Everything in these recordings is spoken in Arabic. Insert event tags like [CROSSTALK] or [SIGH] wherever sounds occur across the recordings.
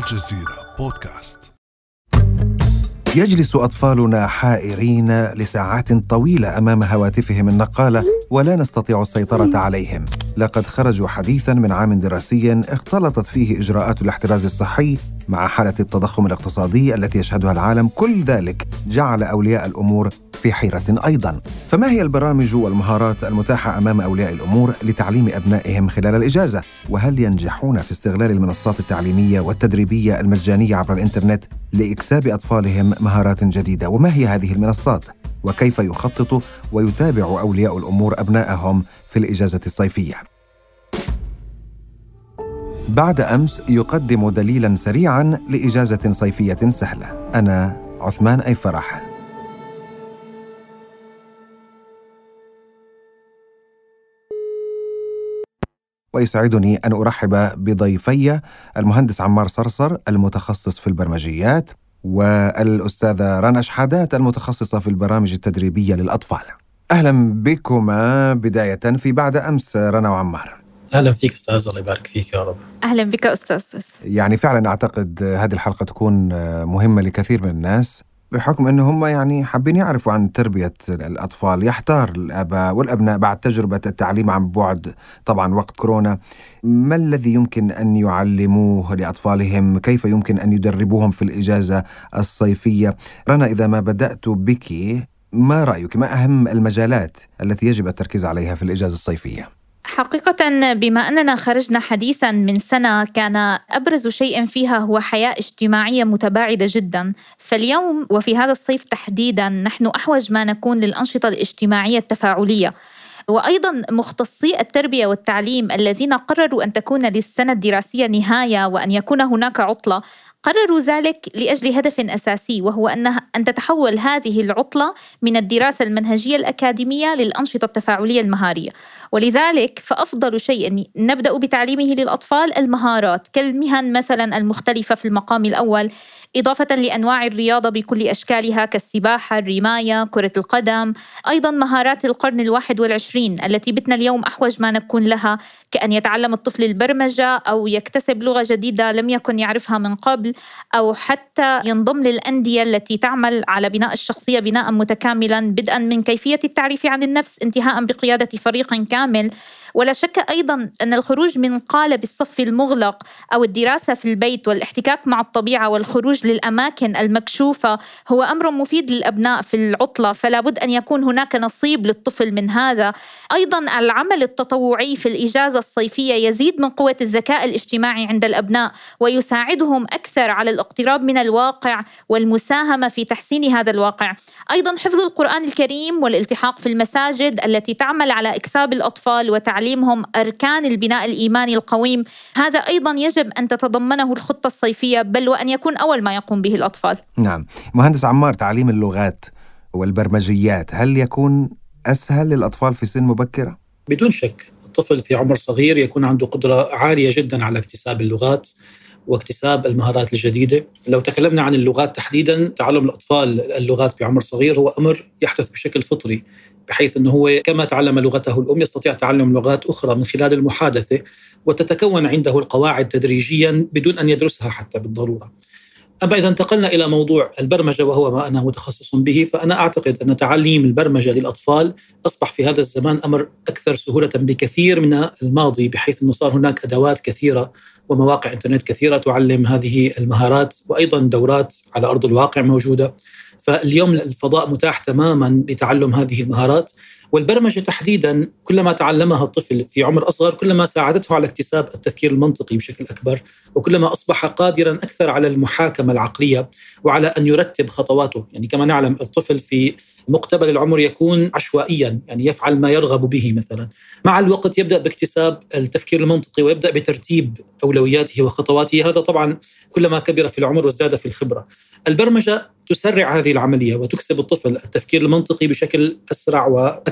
الجزيرة بودكاست. يجلس أطفالنا حائرين لساعات طويلة أمام هواتفهم النقالة ولا نستطيع السيطرة عليهم. لقد خرجوا حديثا من عام دراسي اختلطت فيه إجراءات الاحتراز الصحي مع حالة التضخم الاقتصادي التي يشهدها العالم كل ذلك جعل أولياء الأمور في حيرة أيضا فما هي البرامج والمهارات المتاحة أمام أولياء الأمور لتعليم أبنائهم خلال الإجازة؟ وهل ينجحون في استغلال المنصات التعليمية والتدريبية المجانية عبر الإنترنت لإكساب أطفالهم مهارات جديدة؟ وما هي هذه المنصات؟ وكيف يخطط ويتابع أولياء الأمور أبنائهم في الإجازة الصيفية؟ بعد أمس يقدم دليلا سريعا لإجازة صيفية سهلة. أنا عثمان أي فرح. ويسعدني أن أرحب بضيفي المهندس عمار صرصر المتخصص في البرمجيات والأستاذة رنا شحادات المتخصصة في البرامج التدريبية للأطفال. أهلا بكما بداية في بعد أمس رنا وعمار. أهلا فيك أستاذ الله يبارك فيك يا رب. أهلا بك أستاذ يعني فعلا أعتقد هذه الحلقة تكون مهمة لكثير من الناس بحكم انه هم يعني حابين يعرفوا عن تربية الأطفال. يحتار الاباء والأبناء بعد تجربة التعليم عن بعد طبعا وقت كورونا. ما الذي يمكن أن يعلموه لأطفالهم؟ كيف يمكن أن يدربوهم في الإجازة الصيفية؟ رنا إذا ما بدأت بك ما رأيك؟ ما أهم المجالات التي يجب التركيز عليها في الإجازة الصيفية؟ حقيقة بما أننا خرجنا حديثا من سنة كان أبرز شيء فيها هو حياة اجتماعية متباعدة جدا. فاليوم وفي هذا الصيف تحديدا نحن أحوج ما نكون للأنشطة الاجتماعية التفاعلية. وأيضا مختصي التربية والتعليم الذين قرروا أن تكون للسنة الدراسية نهاية وأن يكون هناك عطلة قرروا ذلك لأجل هدف أساسي وهو ان أن تتحول هذه العطلة من الدراسة المنهجية الأكاديمية للأنشطة التفاعلية المهارية، ولذلك فأفضل شيء نبدأ بتعليمه للأطفال المهارات كالمهن مثلا المختلفة في المقام الأول إضافة لأنواع الرياضة بكل أشكالها كالسباحة، الرماية، كرة القدم، أيضا مهارات القرن الواحد والعشرين التي بتنا اليوم أحوج ما نكون لها كأن يتعلم الطفل البرمجة أو يكتسب لغة جديدة لم يكن يعرفها من قبل أو حتى ينضم للأندية التي تعمل على بناء الشخصية بناء متكاملا بدءا من كيفية التعريف عن النفس انتهاء بقيادة فريق كامل. ولا شك أيضا أن الخروج من قالب الصف المغلق أو الدراسة في البيت والاحتكاك مع الطبيعة والخروج للأماكن المكشوفة هو أمر مفيد للأبناء في العطلة فلا بد أن يكون هناك نصيب للطفل من هذا. أيضا العمل التطوعي في الإجازة الصيفية يزيد من قوة الذكاء الاجتماعي عند الأبناء ويساعدهم أكثر على الاقتراب من الواقع والمساهمة في تحسين هذا الواقع. أيضا حفظ القرآن الكريم والالتحاق في المساجد التي تعمل على إكساب الأطفال وتعليم تعليمهم أركان البناء الإيماني القويم. هذا أيضا يجب أن تتضمنه الخطة الصيفية بل وأن يكون أول ما يقوم به الأطفال. نعم. مهندس عمار تعليم اللغات والبرمجيات هل يكون أسهل للأطفال في سن مبكرة؟ بدون شك. الطفل في عمر صغير يكون عنده قدرة عالية جدا على اكتساب اللغات. واكتساب المهارات الجديدة، لو تكلمنا عن اللغات تحديدا تعلم الأطفال اللغات بعمر صغير هو أمر يحدث بشكل فطري بحيث إنه هو كما تعلم لغته الأم يستطيع تعلم لغات أخرى من خلال المحادثة وتتكون عنده القواعد تدريجيا بدون أن يدرسها حتى بالضرورة. أما إذا انتقلنا إلى موضوع البرمجة وهو ما أنا متخصص به فأنا أعتقد أن تعليم البرمجة للأطفال أصبح في هذا الزمان أمر أكثر سهولة بكثير من الماضي بحيث أنه صار هناك أدوات كثيرة ومواقع إنترنت كثيرة تعلم هذه المهارات وأيضا دورات على أرض الواقع موجودة. فاليوم الفضاء متاح تماما لتعلم هذه المهارات. والبرمجة تحديدا كلما تعلمها الطفل في عمر أصغر كلما ساعدته على اكتساب التفكير المنطقي بشكل أكبر وكلما أصبح قادرا أكثر على المحاكمة العقلية وعلى أن يرتب خطواته. يعني كما نعلم الطفل في مقتبل العمر يكون عشوائيا يعني يفعل ما يرغب به مثلا. مع الوقت يبدأ باكتساب التفكير المنطقي ويبدأ بترتيب أولوياته وخطواته. هذا طبعا كلما كبر في العمر وازداد في الخبرة. البرمجة تسرع هذه العملية وتكسب الطفل التفكير المنطقي بشكل أسرع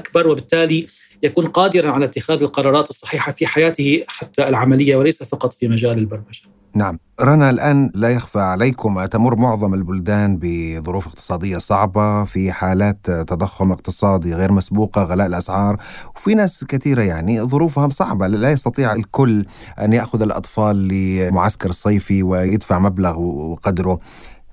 وأكبر وبالتالي يكون قادرا على اتخاذ القرارات الصحيحة في حياته حتى العملية وليس فقط في مجال البرمجة. نعم. رنا الآن لا يخفى عليكم تمر معظم البلدان بظروف اقتصادية صعبة في حالات تضخم اقتصادي غير مسبوقة غلاء الأسعار وفي ناس كثيرة يعني ظروفها صعبة. لا يستطيع الكل أن يأخذ الأطفال لمعسكر صيفي ويدفع مبلغ وقدره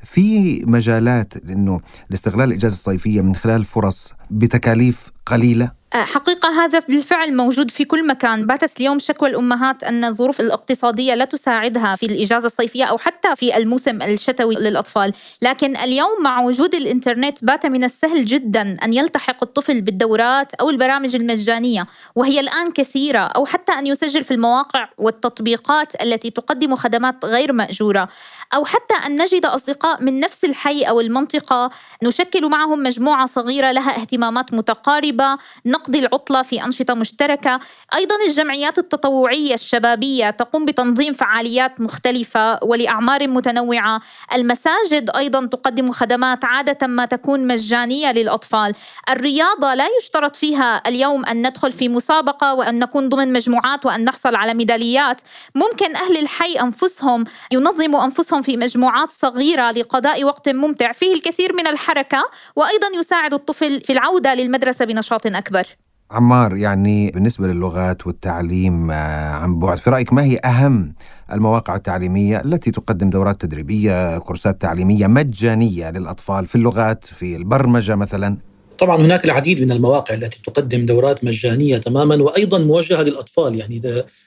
في مجالات انه لاستغلال الإجازة الصيفية من خلال فرص بتكاليف قليلة؟ حقيقة هذا بالفعل موجود في كل مكان. باتت اليوم شكوى الأمهات أن الظروف الاقتصادية لا تساعدها في الإجازة الصيفية أو حتى في الموسم الشتوي للأطفال. لكن اليوم مع وجود الإنترنت بات من السهل جدا أن يلتحق الطفل بالدورات أو البرامج المجانية وهي الآن كثيرة أو حتى أن يسجل في المواقع والتطبيقات التي تقدم خدمات غير مأجورة. أو حتى أن نجد أصدقاء من نفس الحي أو المنطقة نشكل معهم مجموعة صغيرة لها اهتمامات متقاربة نقضي العطلة في أنشطة مشتركة. أيضا الجمعيات التطوعية الشبابية تقوم بتنظيم فعاليات مختلفة ولأعمار متنوعة. المساجد أيضا تقدم خدمات عادة ما تكون مجانية للأطفال. الرياضة لا يشترط فيها اليوم أن ندخل في مسابقة وأن نكون ضمن مجموعات وأن نحصل على ميداليات. ممكن أهل الحي أنفسهم ينظموا أنفسهم في مجموعات صغيرة لقضاء وقت ممتع. فيه الكثير من الحركة وأيضا يساعد الطفل في العودة للمدرسة بنشاط أكبر. عمار يعني بالنسبة للغات والتعليم آه، عن بعد في رأيك ما هي أهم المواقع التعليمية التي تقدم دورات تدريبية كورسات تعليمية مجانية للأطفال في اللغات في البرمجة مثلا؟ طبعا هناك العديد من المواقع التي تقدم دورات مجانية تماما وأيضا موجهة للأطفال. يعني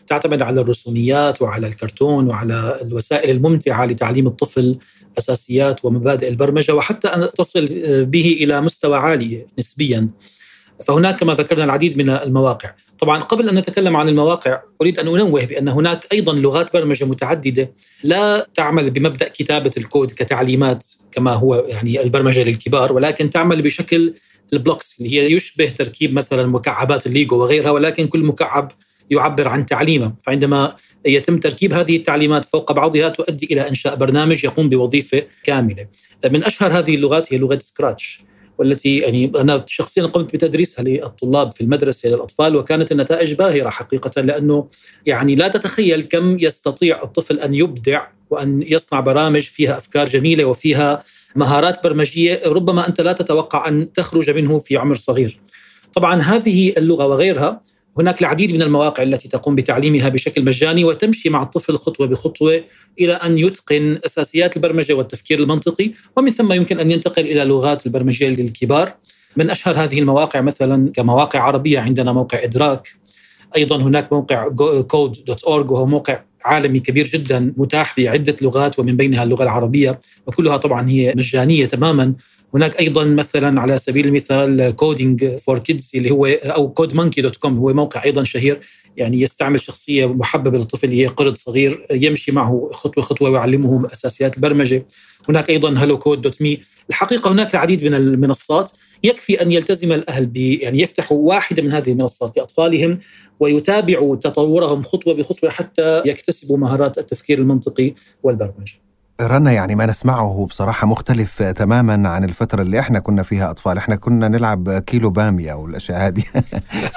تعتمد على الرسوميات وعلى الكرتون وعلى الوسائل الممتعة لتعليم الطفل أساسيات ومبادئ البرمجة وحتى أن تصل به إلى مستوى عالي نسبيا. فهناك كما ذكرنا العديد من المواقع. طبعا قبل أن نتكلم عن المواقع أريد أن أنوه بأن هناك أيضا لغات برمجة متعددة لا تعمل بمبدأ كتابة الكود كتعليمات كما هو يعني البرمجة للكبار ولكن تعمل بشكل ال blocks اللي هي يشبه تركيب مثلا مكعبات الليجو وغيرها ولكن كل مكعب يعبر عن تعليمه. فعندما يتم تركيب هذه التعليمات فوق بعضها تؤدي إلى إنشاء برنامج يقوم بوظيفة كاملة. من أشهر هذه اللغات هي لغة Scratch والتي يعني أنا شخصيا قمت بتدريسها للطلاب في المدرسة للأطفال وكانت النتائج باهرة حقيقة لأنه يعني لا تتخيل كم يستطيع الطفل أن يبدع وأن يصنع برامج فيها أفكار جميلة وفيها مهارات برمجية ربما أنت لا تتوقع أن تخرج منه في عمر صغير. طبعا هذه اللغة وغيرها هناك العديد من المواقع التي تقوم بتعليمها بشكل مجاني وتمشي مع الطفل خطوة بخطوة إلى أن يتقن أساسيات البرمجة والتفكير المنطقي ومن ثم يمكن أن ينتقل إلى لغات البرمجيه للكبار. من أشهر هذه المواقع مثلا كمواقع عربية عندنا موقع إدراك أيضا هناك موقع org وهو موقع عالمي كبير جدا متاح بعدة لغات ومن بينها اللغة العربية وكلها طبعا هي مجانية تماما هناك أيضا مثلا على سبيل المثال Coding for Kids اللي هو أو CodeMonkey dot com هو موقع أيضا شهير يعني يستعمل شخصية محببة للطفل هي قرد صغير يمشي معه خطوة خطوة ويعلمه أساسيات البرمجة هناك أيضا هلو كود دوت مي الحقيقة هناك العديد من المنصات يكفي أن يلتزم الأهل ب يعني يفتحوا واحدة من هذه المنصات لأطفالهم ويتابعوا تطورهم خطوة بخطوة حتى يكتسبوا مهارات التفكير المنطقي والبرمجة. رنا يعني ما نسمعه بصراحة مختلف تماما عن الفترة اللي إحنا كنا فيها أطفال. إحنا كنا نلعب كيلو بامية والأشياء هذه.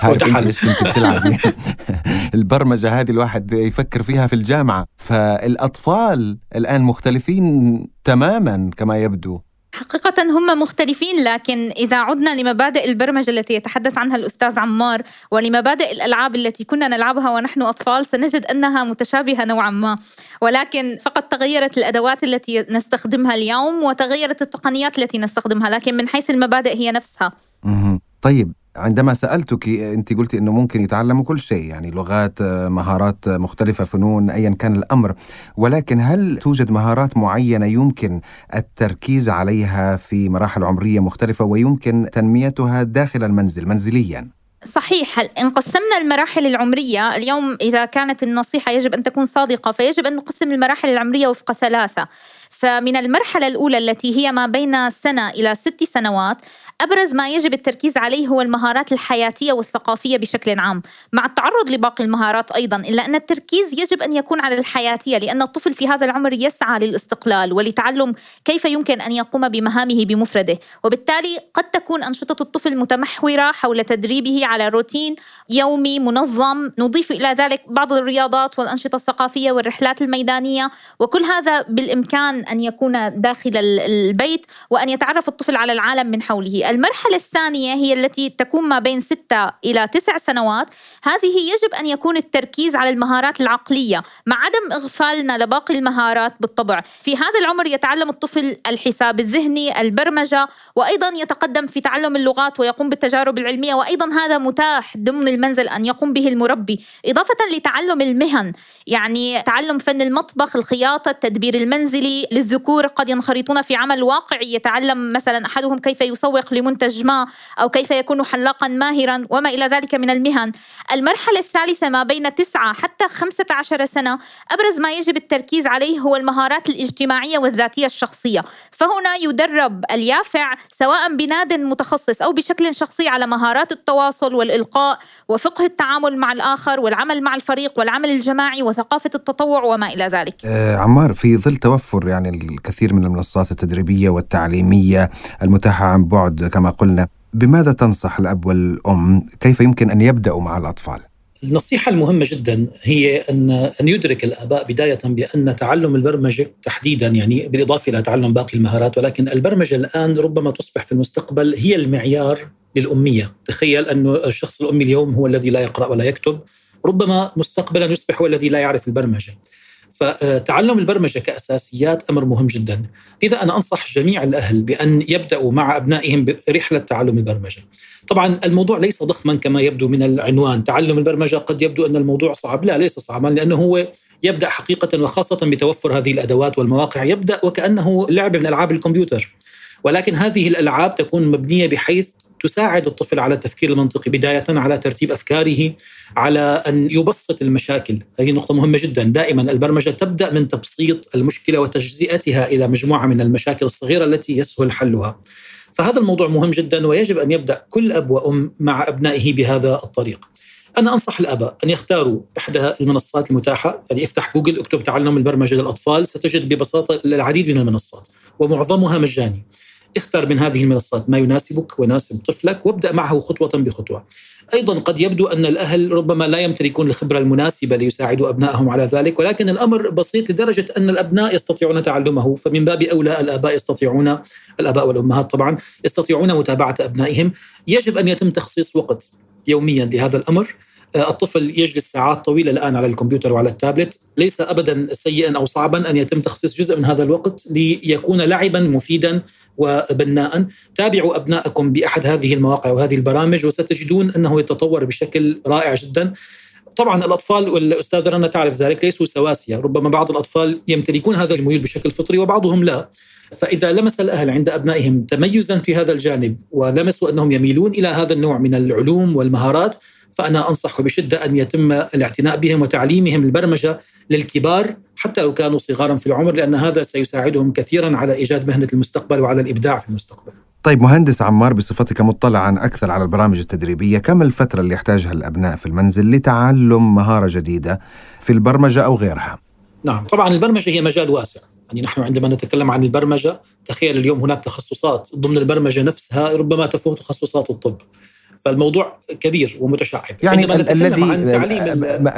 [LAUGHS] عارف كنت بتلعب. [LAUGHS] البرمجة هذه الواحد يفكر فيها في الجامعة. فالأطفال الآن مختلفين تماما كما يبدو. حقيقة هم مختلفين لكن إذا عدنا لمبادئ البرمجة التي يتحدث عنها الأستاذ عمار ولمبادئ الألعاب التي كنا نلعبها ونحن أطفال سنجد أنها متشابهة نوعا ما. ولكن فقط تغيرت الأدوات التي نستخدمها اليوم وتغيرت التقنيات التي نستخدمها لكن من حيث المبادئ هي نفسها. طيب عندما سألتك أنت قلتي أنه ممكن يتعلموا كل شيء يعني لغات مهارات مختلفة فنون أيا كان الأمر. ولكن هل توجد مهارات معينة يمكن التركيز عليها في مراحل عمرية مختلفة ويمكن تنميتها داخل المنزل منزليا؟ صحيح. إن قسمنا المراحل العمرية اليوم إذا كانت النصيحة يجب أن تكون صادقة فيجب أن نقسم المراحل العمرية وفق ثلاثة. فمن المرحلة الأولى التي هي ما بين سنة إلى ست سنوات أبرز ما يجب التركيز عليه هو المهارات الحياتية والثقافية بشكل عام. مع التعرض لباقي المهارات أيضا إلا أن التركيز يجب أن يكون على الحياتية لأن الطفل في هذا العمر يسعى للاستقلال ولتعلم كيف يمكن أن يقوم بمهامه بمفرده. وبالتالي قد تكون أنشطة الطفل متمحورة حول تدريبه على روتين يومي منظم. نضيف إلى ذلك بعض الرياضات والأنشطة الثقافية والرحلات الميدانية. وكل هذا بالإمكان أن يكون داخل البيت وأن يتعرف الطفل على العالم من حوله. المرحلة الثانية هي التي تكون ما بين ستة إلى تسع سنوات. هذه يجب أن يكون التركيز على المهارات العقلية مع عدم إغفالنا لباقي المهارات بالطبع. في هذا العمر يتعلم الطفل الحساب الذهني البرمجة وأيضا يتقدم في تعلم اللغات ويقوم بالتجارب العلمية. وأيضا هذا متاح ضمن المنزل أن يقوم به المربي إضافة لتعلم المهن. يعني تعلم فن المطبخ الخياطة التدبير المنزلي للذكور قد ينخرطون في عمل واقعي. يتعلم مثلا أحدهم كيف يسوق لمنتج ما أو كيف يكون حلاقا ماهرا وما إلى ذلك من المهن. المرحلة الثالثة ما بين 9 حتى 15 سنة أبرز ما يجب التركيز عليه هو المهارات الاجتماعية والذاتية الشخصية. فهنا يدرب اليافع سواء بناد متخصص أو بشكل شخصي على مهارات التواصل والإلقاء وفقه التعامل مع الآخر والعمل مع الفريق والعمل الجماعي وثقافة التطوع وما إلى ذلك. آه عمار في ظل توفر يعني الكثير من المنصات التدريبية والتعليمية المتاحة عن بعد كما قلنا بماذا تنصح الأب والأم؟ كيف يمكن أن يبدأوا مع الأطفال؟ النصيحة المهمة جدا هي أن أن يدرك الآباء بداية بأن تعلم البرمجة تحديدا يعني بالإضافة إلى تعلم باقي المهارات ولكن البرمجة الآن ربما تصبح في المستقبل هي المعيار للأمية. تخيل أن الشخص الأمي اليوم هو الذي لا يقرأ ولا يكتب ربما مستقبلا يصبح هو الذي لا يعرف البرمجة. فتعلم البرمجة كأساسيات أمر مهم جدا. لذا أنا أنصح جميع الأهل بأن يبدأوا مع أبنائهم برحلة تعلم البرمجة. طبعا الموضوع ليس ضخما كما يبدو من العنوان. تعلم البرمجة قد يبدو أن الموضوع صعب. لا ليس صعبا لأنه هو يبدأ حقيقة وخاصة بتوفر هذه الأدوات والمواقع. يبدأ وكأنه لعبة من ألعاب الكمبيوتر. ولكن هذه الألعاب تكون مبنية بحيث تساعد الطفل على التفكير المنطقي بداية على ترتيب أفكاره على أن يبسط المشاكل. هذه نقطة مهمة جدا. دائما البرمجة تبدأ من تبسيط المشكلة وتجزئتها إلى مجموعة من المشاكل الصغيرة التي يسهل حلها. فهذا الموضوع مهم جدا ويجب أن يبدأ كل أب وأم مع أبنائه بهذا الطريق. أنا أنصح الآباء أن يختاروا إحدى المنصات المتاحة يعني افتح جوجل اكتب تعلم البرمجة للأطفال ستجد ببساطة العديد من المنصات ومعظمها مجاني. اختر من هذه المنصات ما يناسبك ويناسب طفلك وابدأ معه خطوة بخطوة. أيضا قد يبدو أن الأهل ربما لا يمتلكون الخبرة المناسبة ليساعدوا أبنائهم على ذلك ولكن الأمر بسيط لدرجة أن الأبناء يستطيعون تعلمه فمن باب أولى الآباء يستطيعون الآباء والأمهات طبعا يستطيعون متابعة أبنائهم. يجب أن يتم تخصيص وقت يوميا لهذا الأمر. الطفل يجلس ساعات طويلة الآن على الكمبيوتر وعلى التابلت ليس أبدا سيئا أو صعبا أن يتم تخصيص جزء من هذا الوقت ليكون لعبا مفيدا وبناء. تابعوا أبنائكم بأحد هذه المواقع وهذه البرامج وستجدون أنه يتطور بشكل رائع جدا. طبعا الأطفال والأستاذة رنا تعرف ذلك ليسوا سواسية، ربما بعض الأطفال يمتلكون هذا الميول بشكل فطري وبعضهم لا. فإذا لمس الأهل عند أبنائهم تميزا في هذا الجانب ولمسوا أنهم يميلون إلى هذا النوع من العلوم والمهارات فأنا أنصح بشدة أن يتم الاعتناء بهم وتعليمهم البرمجة للكبار حتى لو كانوا صغارا في العمر لأن هذا سيساعدهم كثيرا على إيجاد مهنة المستقبل وعلى الإبداع في المستقبل. طيب مهندس عمار بصفتك مطلعا أكثر على البرامج التدريبية كم الفترة اللي يحتاجها الأبناء في المنزل لتعلم مهارة جديدة في البرمجة أو غيرها؟ نعم طبعا البرمجة هي مجال واسع. يعني نحن عندما نتكلم عن البرمجة تخيل اليوم هناك تخصصات ضمن البرمجة نفسها ربما تفوق تخصصات الطب. فالموضوع كبير ومتشعب. يعني الذي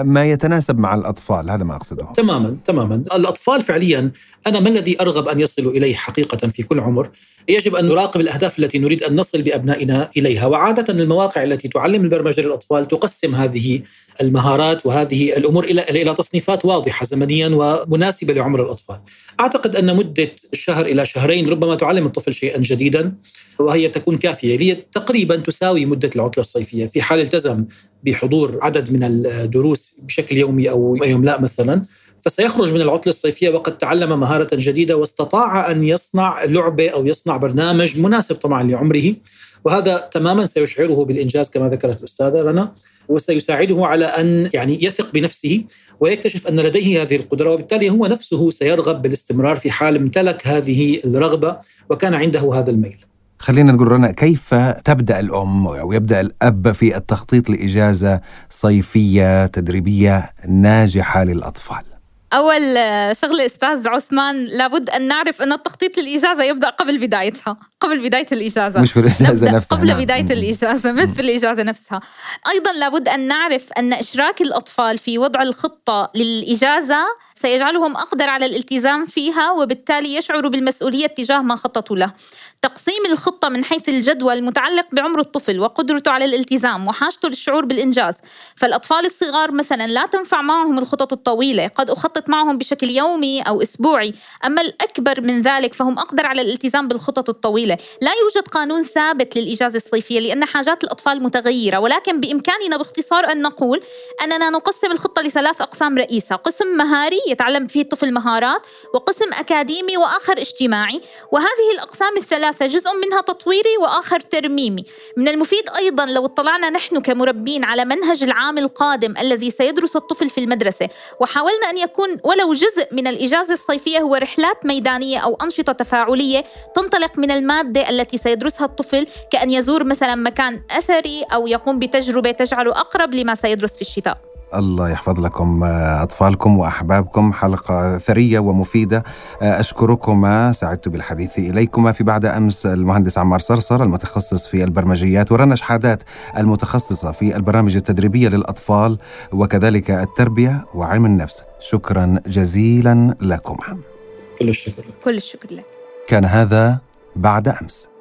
ما يتناسب مع الأطفال هذا ما أقصده. تماما تماما. الأطفال فعليا أنا ما الذي أرغب أن يصلوا إليه حقيقة في كل عمر؟ يجب أن نراقب الأهداف التي نريد أن نصل بأبنائنا إليها وعادة المواقع التي تعلم البرمجة للأطفال تقسم هذه المهارات وهذه الأمور إلى إلى تصنيفات واضحة زمنيا ومناسبة لعمر الأطفال. أعتقد أن مدة شهر إلى شهرين ربما تعلم الطفل شيئا جديدا وهي تكون كافية. هي تقريبا تساوي مدة العطلة الصيفية. في حال التزم بحضور عدد من الدروس بشكل يومي أو يوم لا مثلا فسيخرج من العطلة الصيفية وقد تعلم مهارة جديدة واستطاع أن يصنع لعبة أو يصنع برنامج مناسب طبعا لعمره. وهذا تماما سيشعره بالإنجاز كما ذكرت الأستاذة رنا وسيساعده على أن يعني يثق بنفسه ويكتشف أن لديه هذه القدرة وبالتالي هو نفسه سيرغب بالاستمرار في حال امتلك هذه الرغبة وكان عنده هذا الميل. خلينا نقول رنا كيف تبدأ الأم أو يبدأ الأب في التخطيط لإجازة صيفية تدريبية ناجحة للأطفال؟ أول شغلة أستاذ عثمان لابد أن نعرف أن التخطيط للإجازة يبدأ قبل بدايتها. قبل بداية الإجازة. مش في الإجازة نفسها قبل نعم. بداية الإجازة مش في الإجازة نفسها. أيضا لابد أن نعرف أن إشراك الأطفال في وضع الخطة للإجازة سيجعلهم أقدر على الالتزام فيها وبالتالي يشعروا بالمسؤولية تجاه ما خططوا له. تقسيم الخطة من حيث الجدوى المتعلق بعمر الطفل وقدرته على الالتزام وحاجته للشعور بالإنجاز. فالأطفال الصغار مثلا لا تنفع معهم الخطط الطويلة قد أخطط معهم بشكل يومي أو أسبوعي. أما الأكبر من ذلك فهم أقدر على الالتزام بالخطط الطويلة لا يوجد قانون ثابت للإجازة الصيفية لأن حاجات الأطفال متغيرة ولكن بإمكاننا باختصار أن نقول أننا نقسم الخطة لثلاث أقسام رئيسة قسم مهاري يتعلم فيه الطفل مهارات وقسم أكاديمي وآخر اجتماعي وهذه الأقسام الثلاثة جزء منها تطويري وآخر ترميمي. من المفيد أيضا لو اطلعنا نحن كمربين على منهج العام القادم الذي سيدرس الطفل في المدرسة وحاولنا أن يكون ولو جزء من الإجازة الصيفية هو رحلات ميدانية أو أنشطة تفاعلية تنطلق من المادة التي سيدرسها الطفل كأن يزور مثلا مكان أثري أو يقوم بتجربة تجعله أقرب لما سيدرس في الشتاء. الله يحفظ لكم آه، أطفالكم وأحبابكم. حلقة ثرية ومفيدة آه، أشكركما. سعدت بالحديث إليكما. في بعد أمس المهندس عمار صرصر المتخصص في البرمجيات ورنا شحادات المتخصصة في البرامج التدريبية للأطفال وكذلك التربية وعلم النفس. شكرا جزيلا لكم كل الشكر كل الشكر لك. كان هذا بعد أمس.